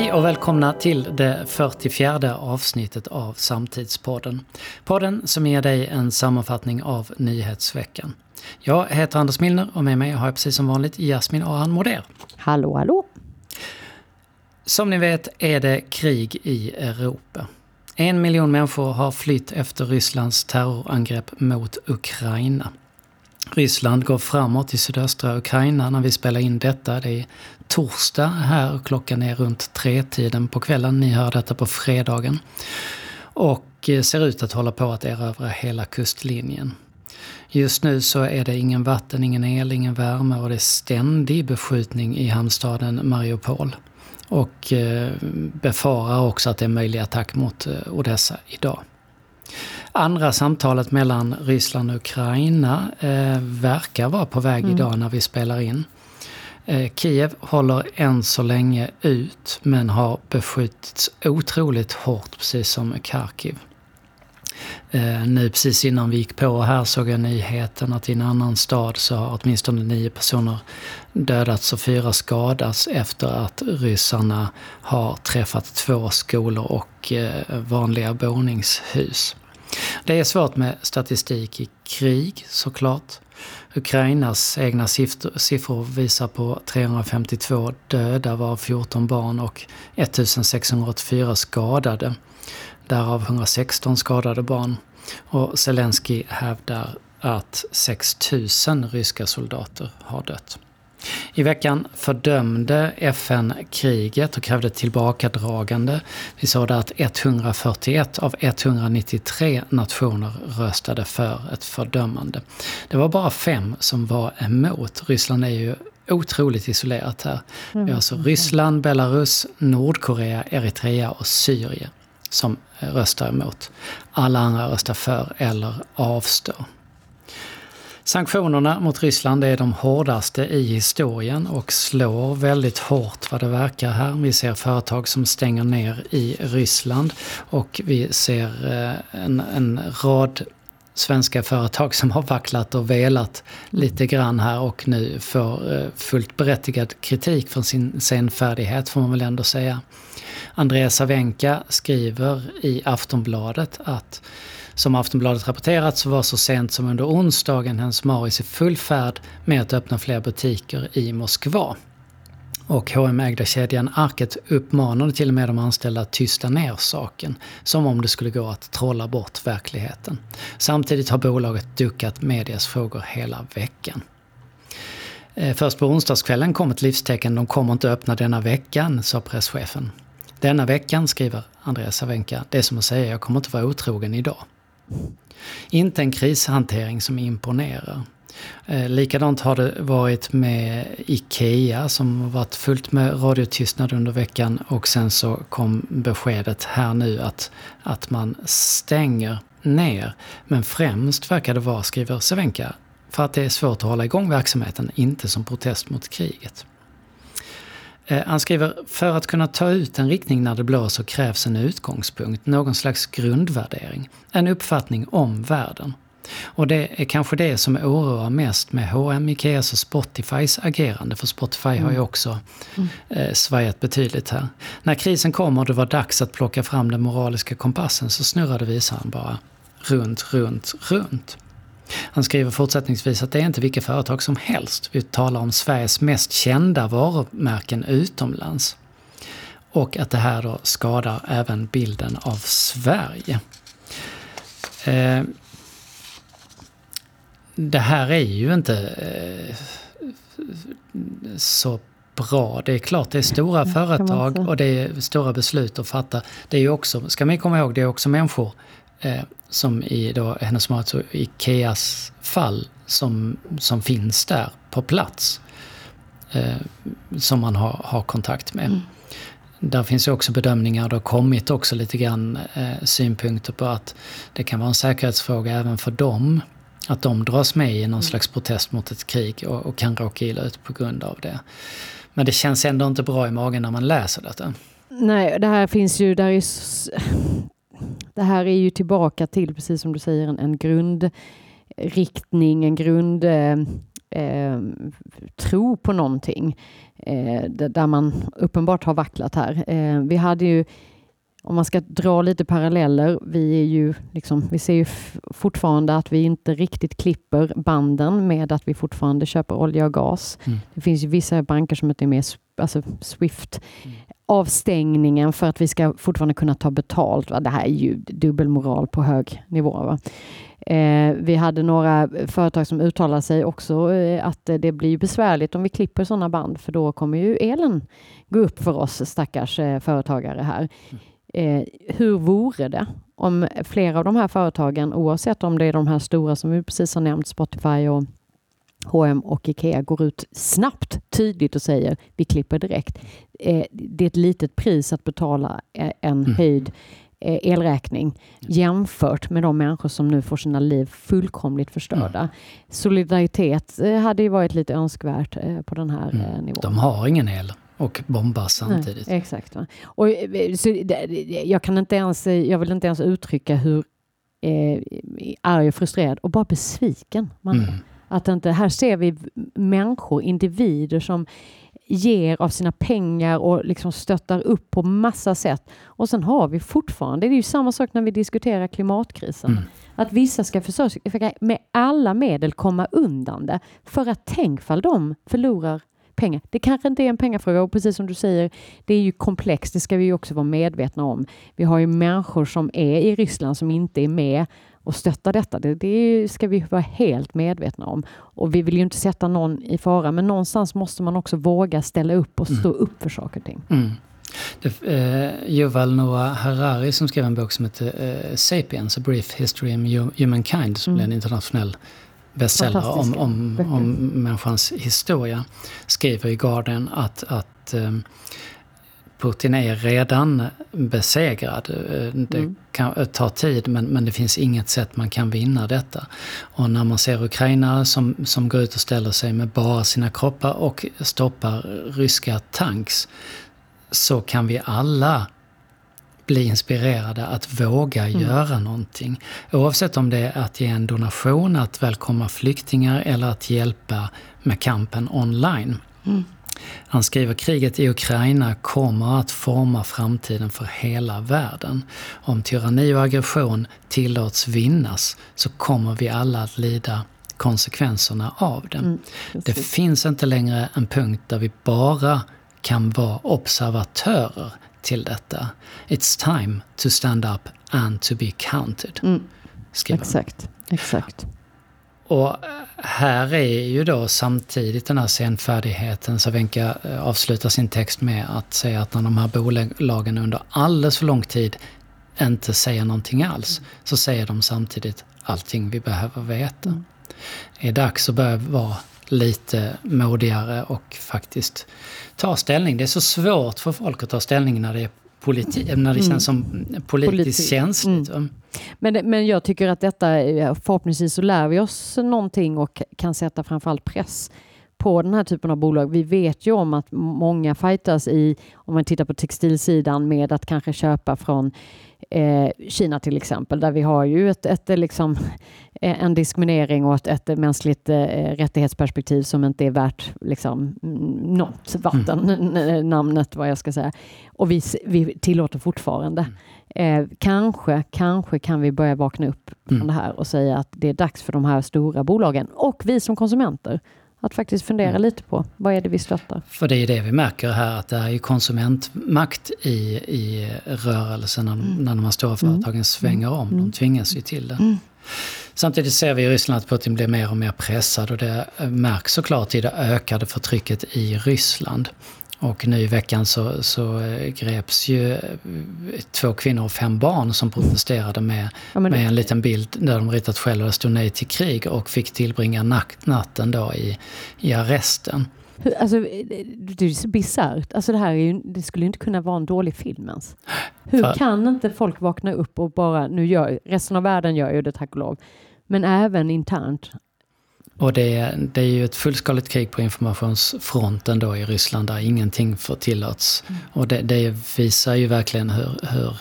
Hej och välkomna till det 44 avsnittet av Samtidspodden. Podden som ger dig en sammanfattning av nyhetsveckan. Jag heter Anders Milner och med mig har jag precis som vanligt Jasmin Ahan Moder. Hallå, hallå! Som ni vet är det krig i Europa. En miljon människor har flytt efter Rysslands terrorangrepp mot Ukraina. Ryssland går framåt i sydöstra Ukraina när vi spelar in detta. Det är torsdag här klockan är runt tre-tiden på kvällen. Ni hör detta på fredagen. Och eh, ser ut att hålla på att erövra hela kustlinjen. Just nu så är det ingen vatten, ingen el, ingen värme och det är ständig beskjutning i hamnstaden Mariupol. Och eh, befarar också att det är möjlig attack mot eh, Odessa idag. Andra samtalet mellan Ryssland och Ukraina eh, verkar vara på väg mm. idag när vi spelar in. Eh, Kiev håller än så länge ut men har beskjutits otroligt hårt precis som Kharkiv. Eh, nu precis innan vi gick på här såg jag nyheten att i en annan stad så har åtminstone nio personer dödats och fyra skadats efter att ryssarna har träffat två skolor och eh, vanliga boningshus. Det är svårt med statistik i krig såklart. Ukrainas egna siffror visar på 352 döda varav 14 barn och 1684 skadade. Därav 116 skadade barn. Och Zelensky hävdar att 6000 ryska soldater har dött. I veckan fördömde FN kriget och krävde tillbakadragande. Vi det att 141 av 193 nationer röstade för ett fördömande. Det var bara fem som var emot. Ryssland är ju otroligt isolerat här. Vi har alltså Ryssland, Belarus, Nordkorea, Eritrea och Syrien som röstar emot. Alla andra röstar för eller avstår. Sanktionerna mot Ryssland är de hårdaste i historien och slår väldigt hårt vad det verkar här. Vi ser företag som stänger ner i Ryssland och vi ser eh, en, en rad svenska företag som har vacklat och velat lite grann här och nu får eh, fullt berättigad kritik för sin senfärdighet får man väl ändå säga. Andreas Avenka skriver i Aftonbladet att som Aftonbladet rapporterat så var så sent som under onsdagen hennes Maris i full färd med att öppna fler butiker i Moskva. Och hm ägda kedjan Arket uppmanade till och med de anställda att tysta ner saken, som om det skulle gå att trolla bort verkligheten. Samtidigt har bolaget duckat medias frågor hela veckan. Eh, först på onsdagskvällen kom ett livstecken, de kommer inte öppna denna veckan, sa presschefen. Denna veckan, skriver Andreas Savenka, det är som att säga jag kommer inte vara otrogen idag. Inte en krishantering som imponerar. Eh, likadant har det varit med IKEA som varit fullt med radiotystnad under veckan och sen så kom beskedet här nu att, att man stänger ner. Men främst verkar det vara, skriver Svenka, för att det är svårt att hålla igång verksamheten, inte som protest mot kriget. Eh, han skriver, för att kunna ta ut en riktning när det blåser krävs en utgångspunkt, någon slags grundvärdering. En uppfattning om världen. Och det är kanske det som oroar mest med H&M, Ikeas och Spotifys agerande, för Spotify mm. har ju mm. också mm. eh, svajat betydligt här. När krisen kom och det var dags att plocka fram den moraliska kompassen så snurrade visaren bara runt, runt, runt. Han skriver fortsättningsvis att det är inte vilka företag som helst. Vi talar om Sveriges mest kända varumärken utomlands. Och att det här då skadar även bilden av Sverige. Eh, det här är ju inte eh, så bra. Det är klart det är stora företag och det är stora beslut att fatta. Det är ju också, ska man komma ihåg, det är också människor eh, som i då hennes mat, så Ikeas fall som, som finns där på plats. Eh, som man har, har kontakt med. Mm. Där finns ju också bedömningar, det har kommit också lite grann eh, synpunkter på att det kan vara en säkerhetsfråga även för dem. Att de dras med i någon mm. slags protest mot ett krig och, och kan råka illa ut på grund av det. Men det känns ändå inte bra i magen när man läser detta. Nej, det här finns ju, där är det här är ju tillbaka till, precis som du säger, en, en grundriktning, en grund... Eh, eh, tro på någonting eh, där man uppenbart har vacklat här. Eh, vi hade ju om man ska dra lite paralleller, vi, är ju liksom, vi ser ju fortfarande att vi inte riktigt klipper banden med att vi fortfarande köper olja och gas. Mm. Det finns ju vissa banker som inte är med, alltså Swift-avstängningen för att vi ska fortfarande kunna ta betalt. Det här är ju dubbelmoral på hög nivå. Va? Eh, vi hade några företag som uttalade sig också eh, att det blir besvärligt om vi klipper sådana band för då kommer ju elen gå upp för oss stackars eh, företagare här. Eh, hur vore det om flera av de här företagen, oavsett om det är de här stora som vi precis har nämnt, Spotify och H&M och Ikea går ut snabbt, tydligt och säger vi klipper direkt. Eh, det är ett litet pris att betala eh, en mm. höjd eh, elräkning jämfört med de människor som nu får sina liv fullkomligt förstörda. Mm. Solidaritet hade ju varit lite önskvärt på den här mm. nivån. De har ingen el och bombas samtidigt. Nej, exakt. Va? Och, så, jag, kan inte ens, jag vill inte ens uttrycka hur eh, arg och frustrerad och bara besviken man mm. Att inte, här ser vi människor, individer som ger av sina pengar och liksom stöttar upp på massa sätt. Och sen har vi fortfarande, det är ju samma sak när vi diskuterar klimatkrisen, mm. att vissa ska försöka med alla medel komma undan det. För att tänk fall de förlorar pengar. Det kanske inte är en pengafråga och precis som du säger, det är ju komplext. Det ska vi också vara medvetna om. Vi har ju människor som är i Ryssland som inte är med och stöttar detta. Det, det ska vi vara helt medvetna om. Och vi vill ju inte sätta någon i fara, men någonstans måste man också våga ställa upp och stå mm. upp för saker och ting. Mm. Det, eh, Yuval Noah Harari som skrev en bok som heter eh, Sapiens, A Brief History of Humankind, som mm. blev en internationell bestseller om, om, om människans historia skriver i Guardian att, att um, Putin är redan besegrad. Eh, det mm. kan ta tid men, men det finns inget sätt man kan vinna detta. Och när man ser Ukraina som, som går ut och ställer sig med bara sina kroppar och stoppar ryska tanks så kan vi alla bli inspirerade att våga mm. göra någonting. Oavsett om det är att ge en donation, att välkomna flyktingar eller att hjälpa med kampen online. Mm. Han skriver kriget i Ukraina kommer att forma framtiden för hela världen. Om tyranni och aggression tillåts vinnas så kommer vi alla att lida konsekvenserna av det. Mm, det finns inte längre en punkt där vi bara kan vara observatörer till detta. It's time to stand up and to be counted. Mm. Exakt, exakt. Och här är ju då samtidigt den här senfärdigheten, så Wenka eh, avslutar sin text med att säga att när de här bolagen under alldeles för lång tid inte säger någonting alls, mm. så säger de samtidigt allting vi behöver veta. Mm. Det är dags att börja vara lite modigare och faktiskt ta ställning. Det är så svårt för folk att ta ställning när det, är politi när det känns mm. som politiskt Politi känsligt. Mm. Men, men jag tycker att detta, förhoppningsvis så lär vi oss någonting och kan sätta framförallt press på den här typen av bolag. Vi vet ju om att många fightas i, om man tittar på textilsidan, med att kanske köpa från eh, Kina till exempel, där vi har ju ett, ett liksom, eh, en diskriminering och ett, ett mänskligt eh, rättighetsperspektiv som inte är värt liksom, något vatten, mm. namnet vad jag ska säga. Och vi, vi tillåter fortfarande. Mm. Eh, kanske, kanske kan vi börja vakna upp från mm. det här och säga att det är dags för de här stora bolagen och vi som konsumenter att faktiskt fundera mm. lite på vad är det vi stöttar. För det är det vi märker här att det är konsumentmakt i, i rörelsen när, mm. när de här stora mm. företagen svänger om. Mm. De tvingas ju till det. Mm. Samtidigt ser vi i Ryssland att Putin blir mer och mer pressad och det märks såklart i det ökade förtrycket i Ryssland. Och nu i veckan så, så eh, greps ju eh, två kvinnor och fem barn som protesterade med, ja, med en liten bild där de ritat själva det stod nej till krig och fick tillbringa natten då i, i arresten. Alltså, det är så bisarrt. Alltså det här är ju, det skulle inte kunna vara en dålig film ens. Hur För... kan inte folk vakna upp och bara, nu gör, resten av världen gör ju det tack och lov, men även internt, och det, det är ju ett fullskaligt krig på informationsfronten då i Ryssland där ingenting får tillåts. Mm. Och det, det, visar ju verkligen hur, hur,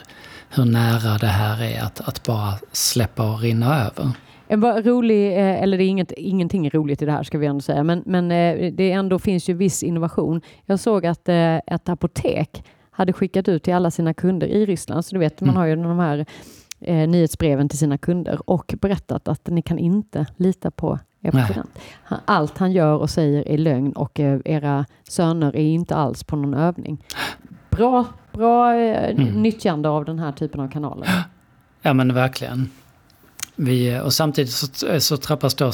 hur nära det här är att, att bara släppa och rinna över. En rolig, eh, eller det är inget, ingenting roligt i det här ska vi ändå säga, men, men eh, det ändå finns ju viss innovation. Jag såg att ett apotek hade skickat ut till alla sina kunder i Ryssland, så du vet, man mm. har ju de här eh, nyhetsbreven till sina kunder och berättat att ni kan inte lita på er president. Allt han gör och säger är lögn och eh, era söner är inte alls på någon övning. Bra, bra eh, mm. nyttjande av den här typen av kanaler. Ja men verkligen. Vi, och samtidigt så, så trappas då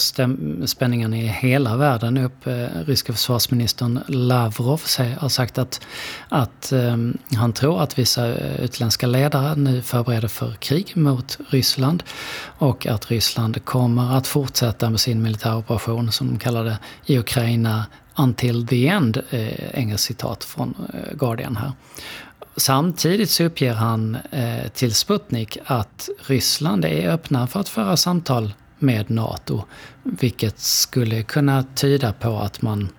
spänningen i hela världen upp. Eh, ryska försvarsministern Lavrov har sagt att, att um, han tror att vissa eh, utländska ledare nu förbereder för krig mot Ryssland. Och att Ryssland kommer att fortsätta med sin militäroperation som de kallar det i Ukraina until the end. Eh, engelskt citat från eh, Guardian här. Samtidigt så uppger han eh, till Sputnik att Ryssland är öppna för att föra samtal med NATO. Vilket skulle kunna tyda på att man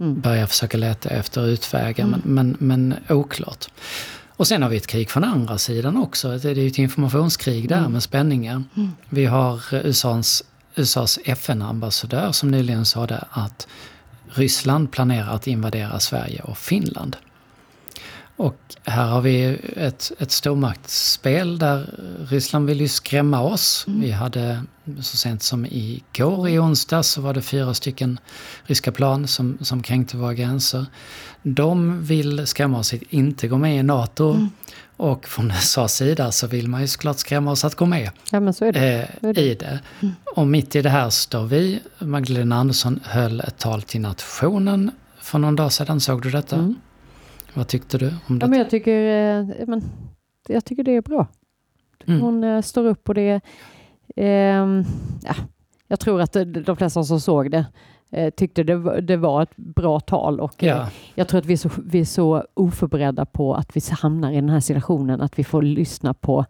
mm. börjar försöka leta efter utvägar, mm. men, men, men oklart. Och sen har vi ett krig från andra sidan också. Det är ett informationskrig där mm. med spänningar. Mm. Vi har USAs, USAs FN-ambassadör som nyligen sa att Ryssland planerar att invadera Sverige och Finland. Och här har vi ett, ett stormaktsspel där Ryssland vill ju skrämma oss. Mm. Vi hade så sent som igår i onsdag så var det fyra stycken ryska plan som, som kränkte våra gränser. De vill skrämma oss att inte gå med i NATO. Mm. Och från USAs sida så vill man ju såklart skrämma oss att gå med ja, det. Eh, i det. Mm. Och mitt i det här står vi. Magdalena Andersson höll ett tal till nationen för någon dag sedan. Såg du detta? Vad tyckte du om det? Ja, men jag, tycker, eh, men, jag tycker det är bra. Mm. Hon eh, står upp och det... Eh, ja, jag tror att de flesta som såg det eh, tyckte det, det var ett bra tal och ja. Eh, jag tror att vi är, så, vi är så oförberedda på att vi hamnar i den här situationen, att vi får lyssna på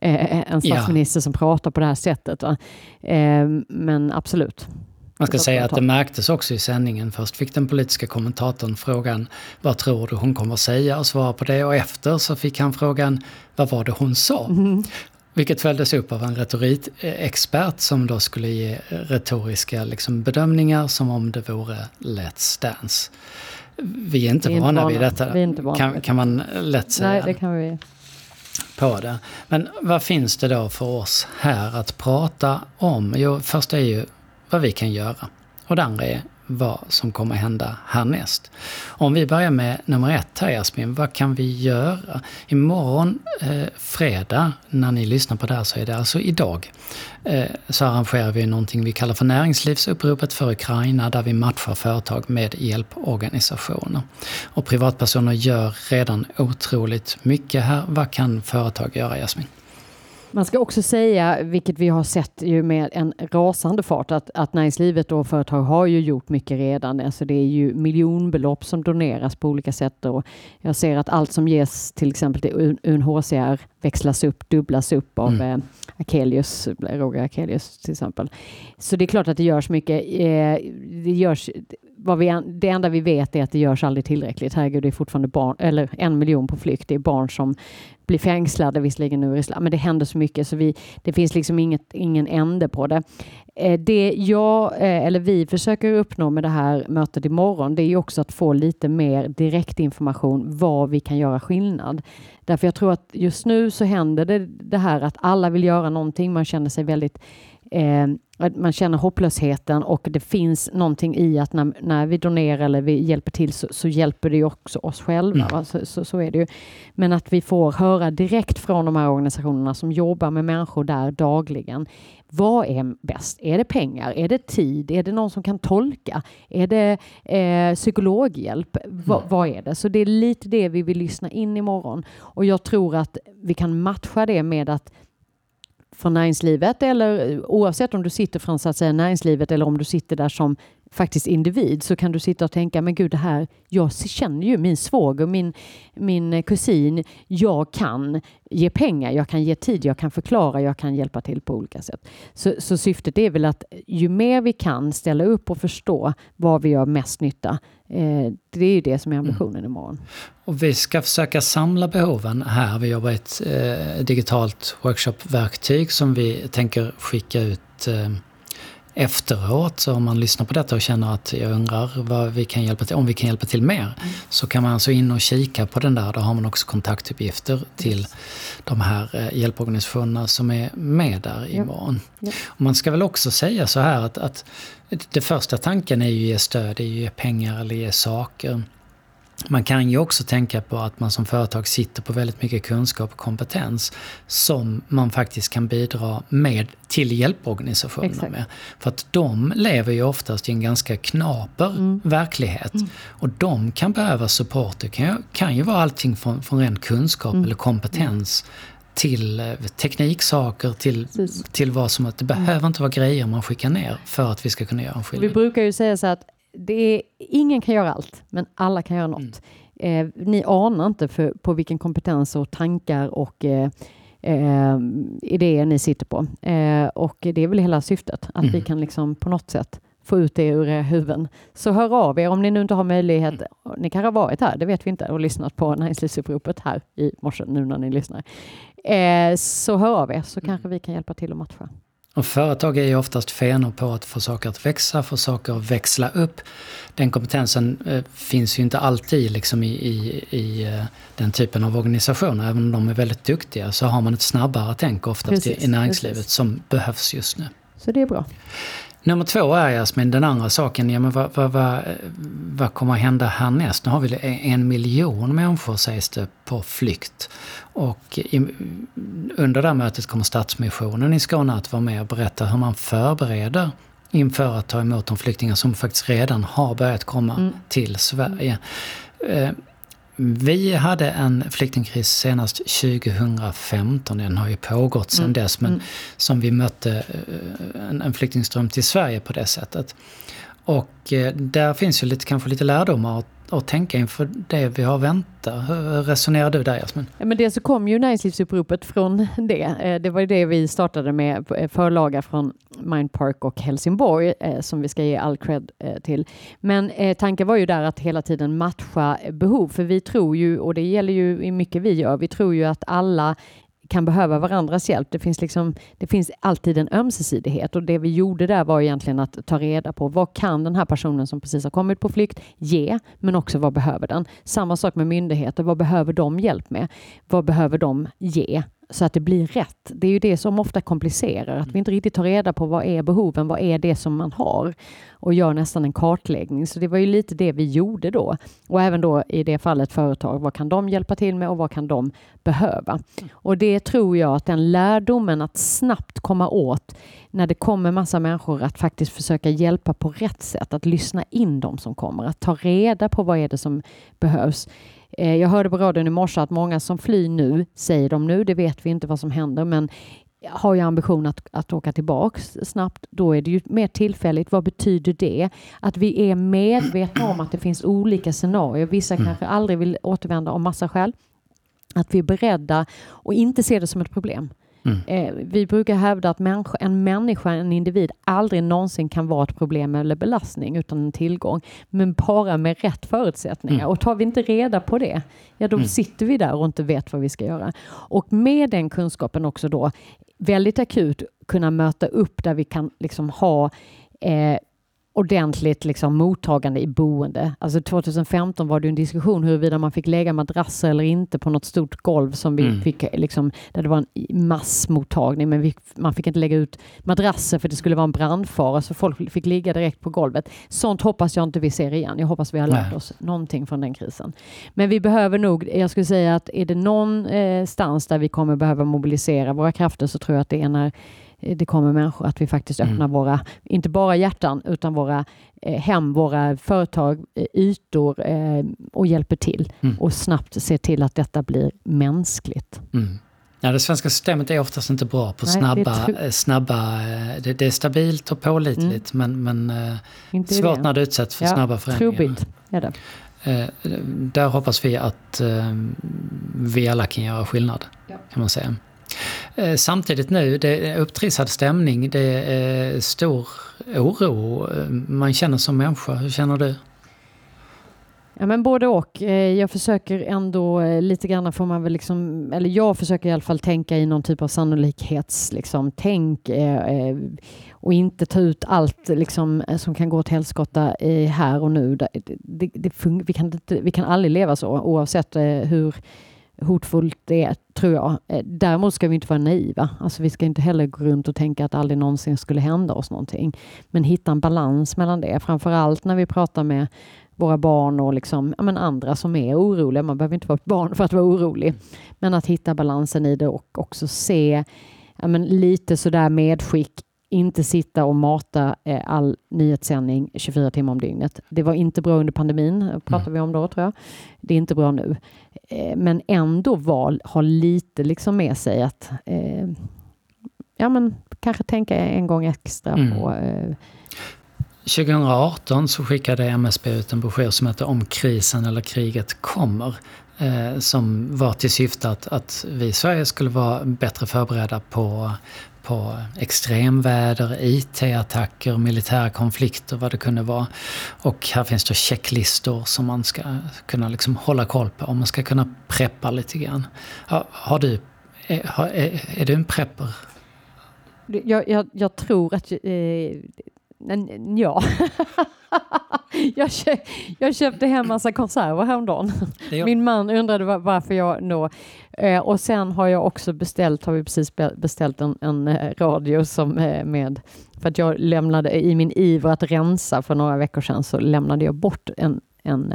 eh, en statsminister ja. som pratar på det här sättet. men absolut. Man ska säga att det märktes också i sändningen. Först fick den politiska kommentatorn frågan vad tror du hon kommer säga och svara på det. Och efter så fick han frågan vad var det hon sa? Mm. Vilket följdes upp av en retorikexpert som då skulle ge retoriska liksom, bedömningar som om det vore Let's Dance. Vi är inte, är vana, vana vid detta, vi vana kan, kan man lätt säga. Nej, det kan vi. På det. Men vad finns det då för oss här att prata om? Jo, först är ju vad vi kan göra. Och det andra är vad som kommer hända härnäst. Om vi börjar med nummer ett här Jasmin, vad kan vi göra? Imorgon eh, fredag, när ni lyssnar på det här så är det alltså idag, eh, så arrangerar vi någonting vi kallar för näringslivsuppropet för Ukraina där vi matchar företag med hjälporganisationer. Och privatpersoner gör redan otroligt mycket här. Vad kan företag göra Jasmin? Man ska också säga, vilket vi har sett ju med en rasande fart, att, att näringslivet och företag har ju gjort mycket redan. Alltså det är ju miljonbelopp som doneras på olika sätt och jag ser att allt som ges till exempel till UNHCR växlas upp, dubblas upp av mm. eh, Akelius, Roger Akelius till exempel. Så det är klart att det görs mycket. Eh, det, görs, vad vi, det enda vi vet är att det görs aldrig tillräckligt. Herregud, det är fortfarande barn, eller en miljon på flykt. Det är barn som blir fängslade visserligen nu i Ryssland, men det händer så mycket så vi, det finns liksom inget, ingen ände på det. Eh, det jag, eh, eller vi försöker uppnå med det här mötet imorgon, det är ju också att få lite mer direktinformation vad vi kan göra skillnad. Därför jag tror att just nu så händer det, det här att alla vill göra någonting. Man känner sig väldigt eh, man känner hopplösheten och det finns någonting i att när, när vi donerar eller vi hjälper till så, så hjälper det också oss själva. Mm. Så, så, så, är det ju. Men att vi får höra direkt från de här organisationerna som jobbar med människor där dagligen. Vad är bäst? Är det pengar? Är det tid? Är det någon som kan tolka? Är det eh, psykologhjälp? Va, mm. Vad är det? Så det är lite det vi vill lyssna in imorgon. Och jag tror att vi kan matcha det med att från näringslivet eller eh, oavsett om du sitter från så att säga, näringslivet eller om du sitter där som faktiskt individ så kan du sitta och tänka, men gud det här, jag känner ju min svåger, min, min eh, kusin, jag kan ge pengar, jag kan ge tid, jag kan förklara, jag kan hjälpa till på olika sätt. Så, så syftet är väl att ju mer vi kan ställa upp och förstå var vi gör mest nytta, det är ju det som är ambitionen mm. imorgon. Och vi ska försöka samla behoven här. Vi jobbar ett eh, digitalt workshopverktyg som vi tänker skicka ut eh, efteråt. Så om man lyssnar på detta och känner att jag undrar vad vi kan hjälpa till, om vi kan hjälpa till mer. Mm. Så kan man alltså in och kika på den där. Då har man också kontaktuppgifter till de här eh, hjälporganisationerna som är med där imorgon. Ja. Ja. Och man ska väl också säga så här att, att det första tanken är ju ge stöd, det är ju ge pengar eller ge saker. Man kan ju också tänka på att man som företag sitter på väldigt mycket kunskap och kompetens som man faktiskt kan bidra med till hjälporganisationerna med. För att de lever ju oftast i en ganska knaper mm. verklighet. Mm. Och de kan behöva support. Det kan, kan ju vara allting från, från ren kunskap mm. eller kompetens till eh, tekniksaker, till, till vad som att det behöver inte vara grejer man skickar ner för att vi ska kunna göra en skillnad. Vi brukar ju säga så att det är, ingen kan göra allt, men alla kan göra något. Mm. Eh, ni anar inte för, på vilken kompetens och tankar och eh, eh, idéer ni sitter på. Eh, och det är väl hela syftet, att mm. vi kan liksom på något sätt få ut det ur era huvuden. Så hör av er om ni nu inte har möjlighet. Mm. Ni kanske har varit här, det vet vi inte, och lyssnat på näringslivsuppropet här i morse nu när ni lyssnar. Eh, så hör av er så mm. kanske vi kan hjälpa till att matcha. Och företag är ju oftast fenor på att få saker att växa, få saker att växla upp. Den kompetensen eh, finns ju inte alltid liksom i, i, i eh, den typen av organisationer. Även om de är väldigt duktiga så har man ett snabbare tänk oftast precis, i, i näringslivet precis. som behövs just nu. Så det är bra. Nummer två är Jasmin, den andra saken, ja, men vad, vad, vad, vad kommer att hända härnäst? Nu har vi en miljon människor sägs det på flykt. Och i, under det här mötet kommer Stadsmissionen i Skåne att vara med och berätta hur man förbereder inför att ta emot de flyktingar som faktiskt redan har börjat komma mm. till Sverige. Vi hade en flyktingkris senast 2015, den har ju pågått sedan mm. dess, men mm. som vi mötte eh, en, en flyktingström till Sverige på det sättet. Och eh, där finns ju lite, kanske lite lärdomar att att tänka inför det vi har väntat. Hur resonerar du där Jasmin? Ja, men dels så kom ju näringslivsuppropet från det. Eh, det var ju det vi startade med, eh, förlaga från Mindpark och Helsingborg eh, som vi ska ge all cred till. Men tanken var ju där att hela tiden matcha behov, för vi tror ju, och det gäller ju i mycket vi gör, vi tror ju att alla kan behöva varandras hjälp. Det finns, liksom, det finns alltid en ömsesidighet och det vi gjorde där var egentligen att ta reda på vad kan den här personen som precis har kommit på flykt ge, men också vad behöver den? Samma sak med myndigheter. Vad behöver de hjälp med? Vad behöver de ge? Så att det blir rätt. Det är ju det som ofta komplicerar, att vi inte riktigt tar reda på vad är behoven, vad är det som man har och gör nästan en kartläggning. Så det var ju lite det vi gjorde då. Och även då i det fallet företag, vad kan de hjälpa till med och vad kan de behöva? Och det tror jag att den lärdomen att snabbt komma åt när det kommer massa människor att faktiskt försöka hjälpa på rätt sätt, att lyssna in de som kommer, att ta reda på vad är det som behövs Eh, jag hörde på radion i morse att många som flyr nu, säger de nu, det vet vi inte vad som händer, men har ju ambition att, att åka tillbaks snabbt, då är det ju mer tillfälligt. Vad betyder det? Att vi är medvetna om att det finns olika scenarier. Vissa mm. kanske aldrig vill återvända av massa skäl. Att vi är beredda och inte ser det som ett problem. Mm. Eh, vi brukar hävda att människa, en människa, en individ, aldrig någonsin kan vara ett problem eller belastning utan en tillgång. Men bara med rätt förutsättningar. Mm. Och tar vi inte reda på det, ja då mm. sitter vi där och inte vet vad vi ska göra. Och med den kunskapen också då väldigt akut kunna möta upp där vi kan liksom ha eh, ordentligt liksom, mottagande i boende. Alltså 2015 var det en diskussion huruvida man fick lägga madrasser eller inte på något stort golv som vi mm. fick, liksom, där det var en massmottagning, men vi, man fick inte lägga ut madrasser för det skulle vara en brandfara, så folk fick ligga direkt på golvet. Sånt hoppas jag inte vi ser igen. Jag hoppas vi har lärt oss någonting från den krisen. Men vi behöver nog, jag skulle säga att är det någonstans där vi kommer behöva mobilisera våra krafter så tror jag att det är när Eh, det kommer människor, att vi faktiskt öppnar mm. våra, inte bara hjärtan, utan våra eh, hem, våra företag, eh, ytor eh, och hjälper till mm. och snabbt ser till att detta blir mänskligt. Mm. Ja, det svenska systemet är oftast inte bra på Nej, snabba... det är snabba det, det, är stabilt och pålitligt men, men Inte svårt det. när det utsätts för Ja, snabba förändringar. Trubbigt är det. Eh, där hoppas vi att eh, vi alla kan göra skillnad. Ja. Kan man säga. Eh, samtidigt nu, det är upptrissad stämning, det är stor oro eh, man känner som människa. Hur känner du? Ja, men både och. Eh, jag försöker ändå lite grann får man väl liksom, eller jag försöker i alla fall tänka i någon typ av sannolikhets, liksom, tänk och inte ta ut allt liksom, som kan gå åt helskotta här och nu. Det, det, det vi, kan inte, vi kan aldrig leva så oavsett hur hotfullt det är, tror jag. Eh, däremot ska vi inte vara naiva. Alltså, vi ska inte heller gå runt och tänka att aldrig någonsin skulle hända oss någonting. Men hitta en balans mellan det. Framför allt när vi pratar med våra barn och liksom, ja, men andra som är oroliga. Man behöver inte vara ett barn för att vara orolig. Men att hitta balansen i det och också se ja, men lite sådär medskick. Inte sitta och mata eh, all nyhetssändning 24 timmar om dygnet. Det var inte bra under pandemin, pratar vi om då tror jag. Det är inte bra nu. Eh, men ändå val har lite liksom med sig att eh, ja, men kanske tänka en gång extra Mm. på eh, 2018 så skickade MSB ut en broschyr som heter Om krisen eller kriget kommer. Eh, som var till syfte att, att vi i Sverige skulle vara bättre förberedda på, på extremväder, IT-attacker, militära konflikter, vad det kunde vara. Och här finns då checklistor som man ska kunna liksom hålla koll på, om man ska kunna preppa lite grann. Har, har du, är, har, är, är du en prepper? Jag, jag, jag tror att... Eh, ja. jag, kö, jag köpte hem massa konserver häromdagen. Min man undrade var, varför jag nå. Eh, och sen har jag också beställt, har vi precis be- beställt en, en eh, radio som eh, med, för att jag lämnade i min iver att rensa för några veckor sedan så lämnade jag bort en, en,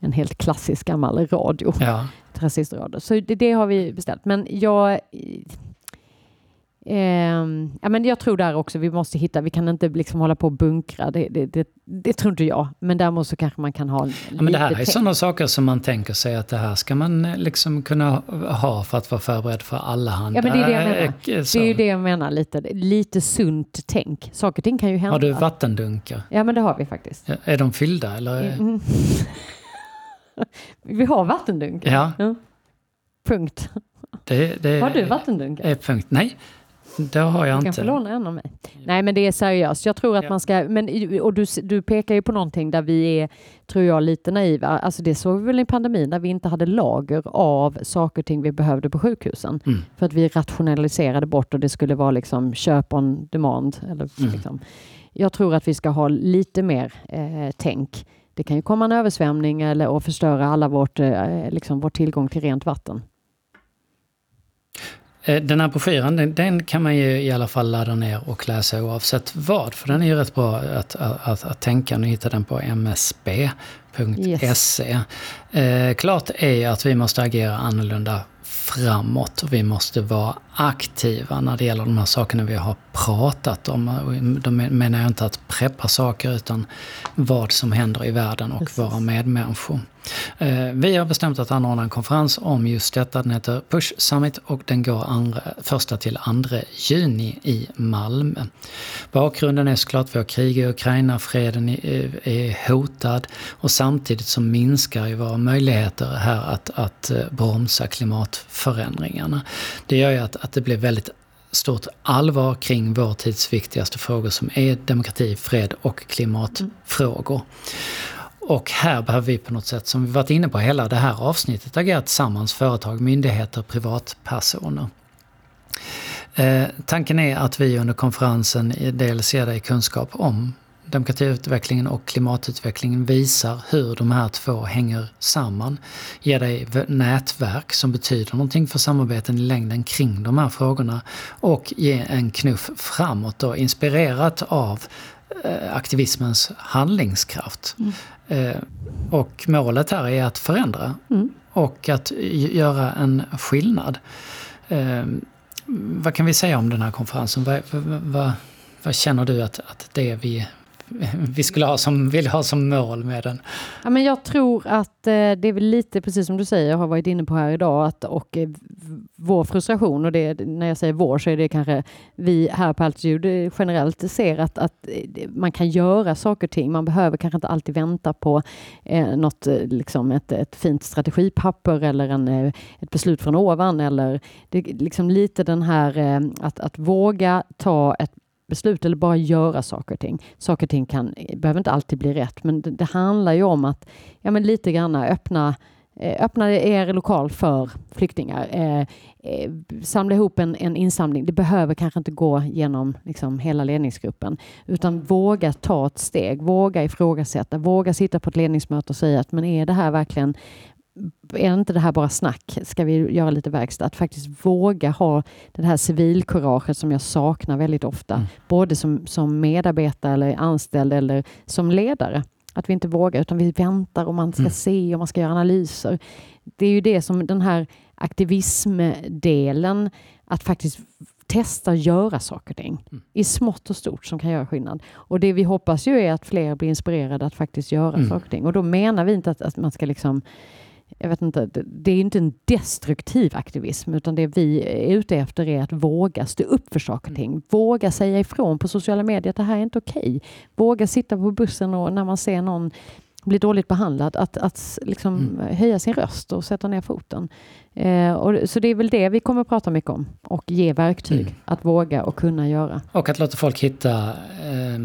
en helt klassisk gammal radio Ja. transistorradio. Så det, det har vi beställt. Men jag... ehm, ja, men jag tror där också vi måste hitta, vi kan inte liksom hålla på och bunkra, det, det, det, det tror inte jag. Men däremot så kanske man kan ha Ja, men det här är lite sådana saker som man tänker sig att det här ska man eh, liksom kunna ha för att vara förberedd för alla hand. Ja, men det är det jag menar. Eh, Det är ju det jag menar lite, lite sunt tänk. Saker och ting kan ju hända. Har du vattendunkar? Ja men det har vi faktiskt. Ja, Är de fyllda eller? Mm. vi har vattendunkar. Ja. Punkt. Det, det Har du vattendunkar? är punkt. Nej, det har jag Du kan inte. få låna en av mig. Nej men det är seriöst. Jag tror att Ja. man ska, men, och du, du pekar ju på någonting där vi är, tror jag, lite naiva. Alltså det såg vi väl i pandemin där vi inte hade lager av saker och ting vi behövde på sjukhusen. Mm. För att vi rationaliserade bort och det skulle vara liksom köp on demand. Eller Mm. liksom. Jag tror att vi ska ha lite mer eh, tänk. Det kan ju komma en översvämning eller och förstöra alla vårt, eh, liksom vår tillgång till rent vatten. Eh, Den här broschyren, den, den kan man ju i alla fall ladda ner och läsa oavsett vad. För den är ju rätt bra att, att, att, att tänka. Nu hittar den på msb.se. Eh, klart är att vi måste agera annorlunda framåt och vi måste vara aktiva när det gäller de här sakerna vi har pratat om. Då menar jag inte att preppa saker utan vad som händer i världen och Precis. våra medmänniskor. Eh, Vi har bestämt att anordna en konferens om just detta. Den heter Push Summit och den går andra, första till 2 juni i Malmö. Bakgrunden är såklart att vi har krig i Ukraina, freden är, hotad och samtidigt så minskar ju våra möjligheter här att, att eh, bromsa klimatförändringarna. Det gör ju att, att det blir väldigt stort allvar kring vår tids viktigaste frågor som är demokrati, fred och klimatfrågor. Och här behöver vi på något sätt, som vi varit inne på hela det här avsnittet, agera tillsammans, företag, myndigheter, privatpersoner. Eh, tanken är att vi under konferensen dels ger dig kunskap om demokratiutvecklingen och klimatutvecklingen visar hur de här två hänger samman. Ger dig nätverk som betyder någonting för samarbeten i längden kring de här frågorna och ge en knuff framåt då, inspirerat av eh, aktivismens handlingskraft. Eh, och målet här är att förändra Mm. och att göra en skillnad. Eh, vad kan vi säga om den här konferensen? Vad, vad, vad, vad känner du att, att det vi vi skulle ha som, vill ha som mål med den? Ja, men jag tror att eh, det är väl lite precis som du säger, jag har varit inne på här idag, att, och eh, vår frustration, och det, när jag säger vår så är det kanske vi här på Altitude eh, generellt ser att, att man kan göra saker och ting. Man behöver kanske inte alltid vänta på eh, något, liksom ett, ett fint strategipapper eller en, ett beslut från ovan. Eller det, liksom lite den här att, att våga ta ett beslut eller bara göra saker och ting. Saker och ting kan, behöver inte alltid bli rätt, men det, det handlar ju om att ja, men lite grann öppna eh, Öppna er lokal för flyktingar. Eh, eh, samla ihop en, en, insamling. Det behöver kanske inte gå genom liksom, hela ledningsgruppen, utan våga ta ett steg, våga ifrågasätta, våga sitta på ett ledningsmöte och säga att men är det här verkligen är inte det här bara snack? Ska vi göra lite verkstad? Att faktiskt våga ha det här civilkuraget som jag saknar väldigt ofta, mm. både som, som medarbetare eller anställd eller som ledare. Att vi inte vågar, utan vi väntar och man ska mm. se och man ska göra analyser. Det är ju det som den här aktivismdelen, att faktiskt testa att göra saker och ting mm. i smått och stort som kan göra skillnad. Och det vi hoppas ju är att fler blir inspirerade att faktiskt göra mm. saker och ting. Och då menar vi inte att, att man ska liksom jag vet inte, det är inte en destruktiv aktivism, utan det vi är ute efter är att våga stå upp för saker och ting. Våga säga ifrån på sociala medier att det här är inte okej. Okay. Våga sitta på bussen och när man ser någon bli dåligt behandlad, att, att liksom mm. höja sin röst och sätta ner foten. Eh, och, så det är väl det vi kommer att prata mycket om och ge verktyg mm. att våga och kunna göra. Och att låta folk hitta eh,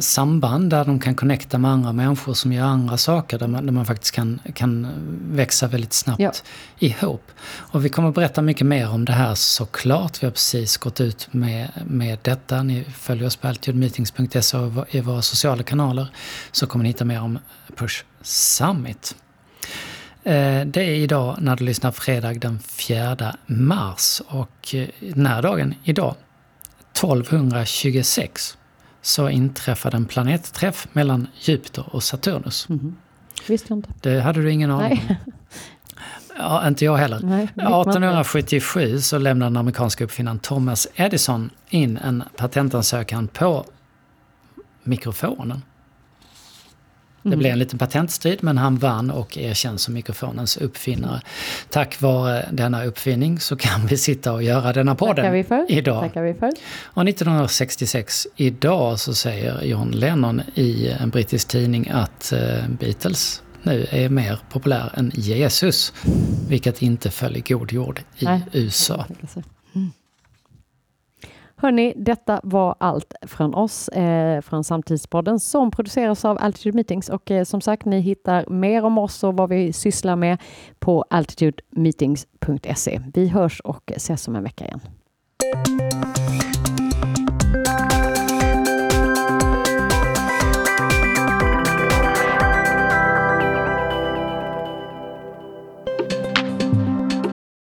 samband där de kan connecta med andra människor som gör andra saker där man, där man faktiskt kan, kan växa väldigt snabbt ja. ihop. Och vi kommer att berätta mycket mer om det här såklart. Vi har precis gått ut med, med detta. Ni följer oss på altitudemeetings.se och i våra sociala kanaler så kommer ni hitta mer om Push Summit. Eh, det är idag när du lyssnar fredag den 4 mars och eh, den här dagen, idag, 1226, så inträffade en planetträff mellan Jupiter och Saturnus. Mm. Visste jag inte. Det hade du ingen aning om? Ja, inte jag heller. Nej, 1877 så lämnade den amerikanska uppfinnaren Thomas Edison in en patentansökan på mikrofonen. Det blev en mm. liten patentstrid men han vann och erkänns som mikrofonens uppfinnare. Tack vare denna uppfinning så kan vi sitta och göra denna podden Tackar vi för. idag. Tackar vi för. Och 1966, idag, så säger John Lennon i en brittisk tidning att uh, Beatles nu är mer populär än Jesus. Vilket inte föll i god jord i Nej. USA. Hörni, detta var allt från oss eh, från Samtidspodden som produceras av Altitude Meetings och eh, som sagt, ni hittar mer om oss och vad vi sysslar med på altitudemeetings.se. Vi hörs och ses om en vecka igen.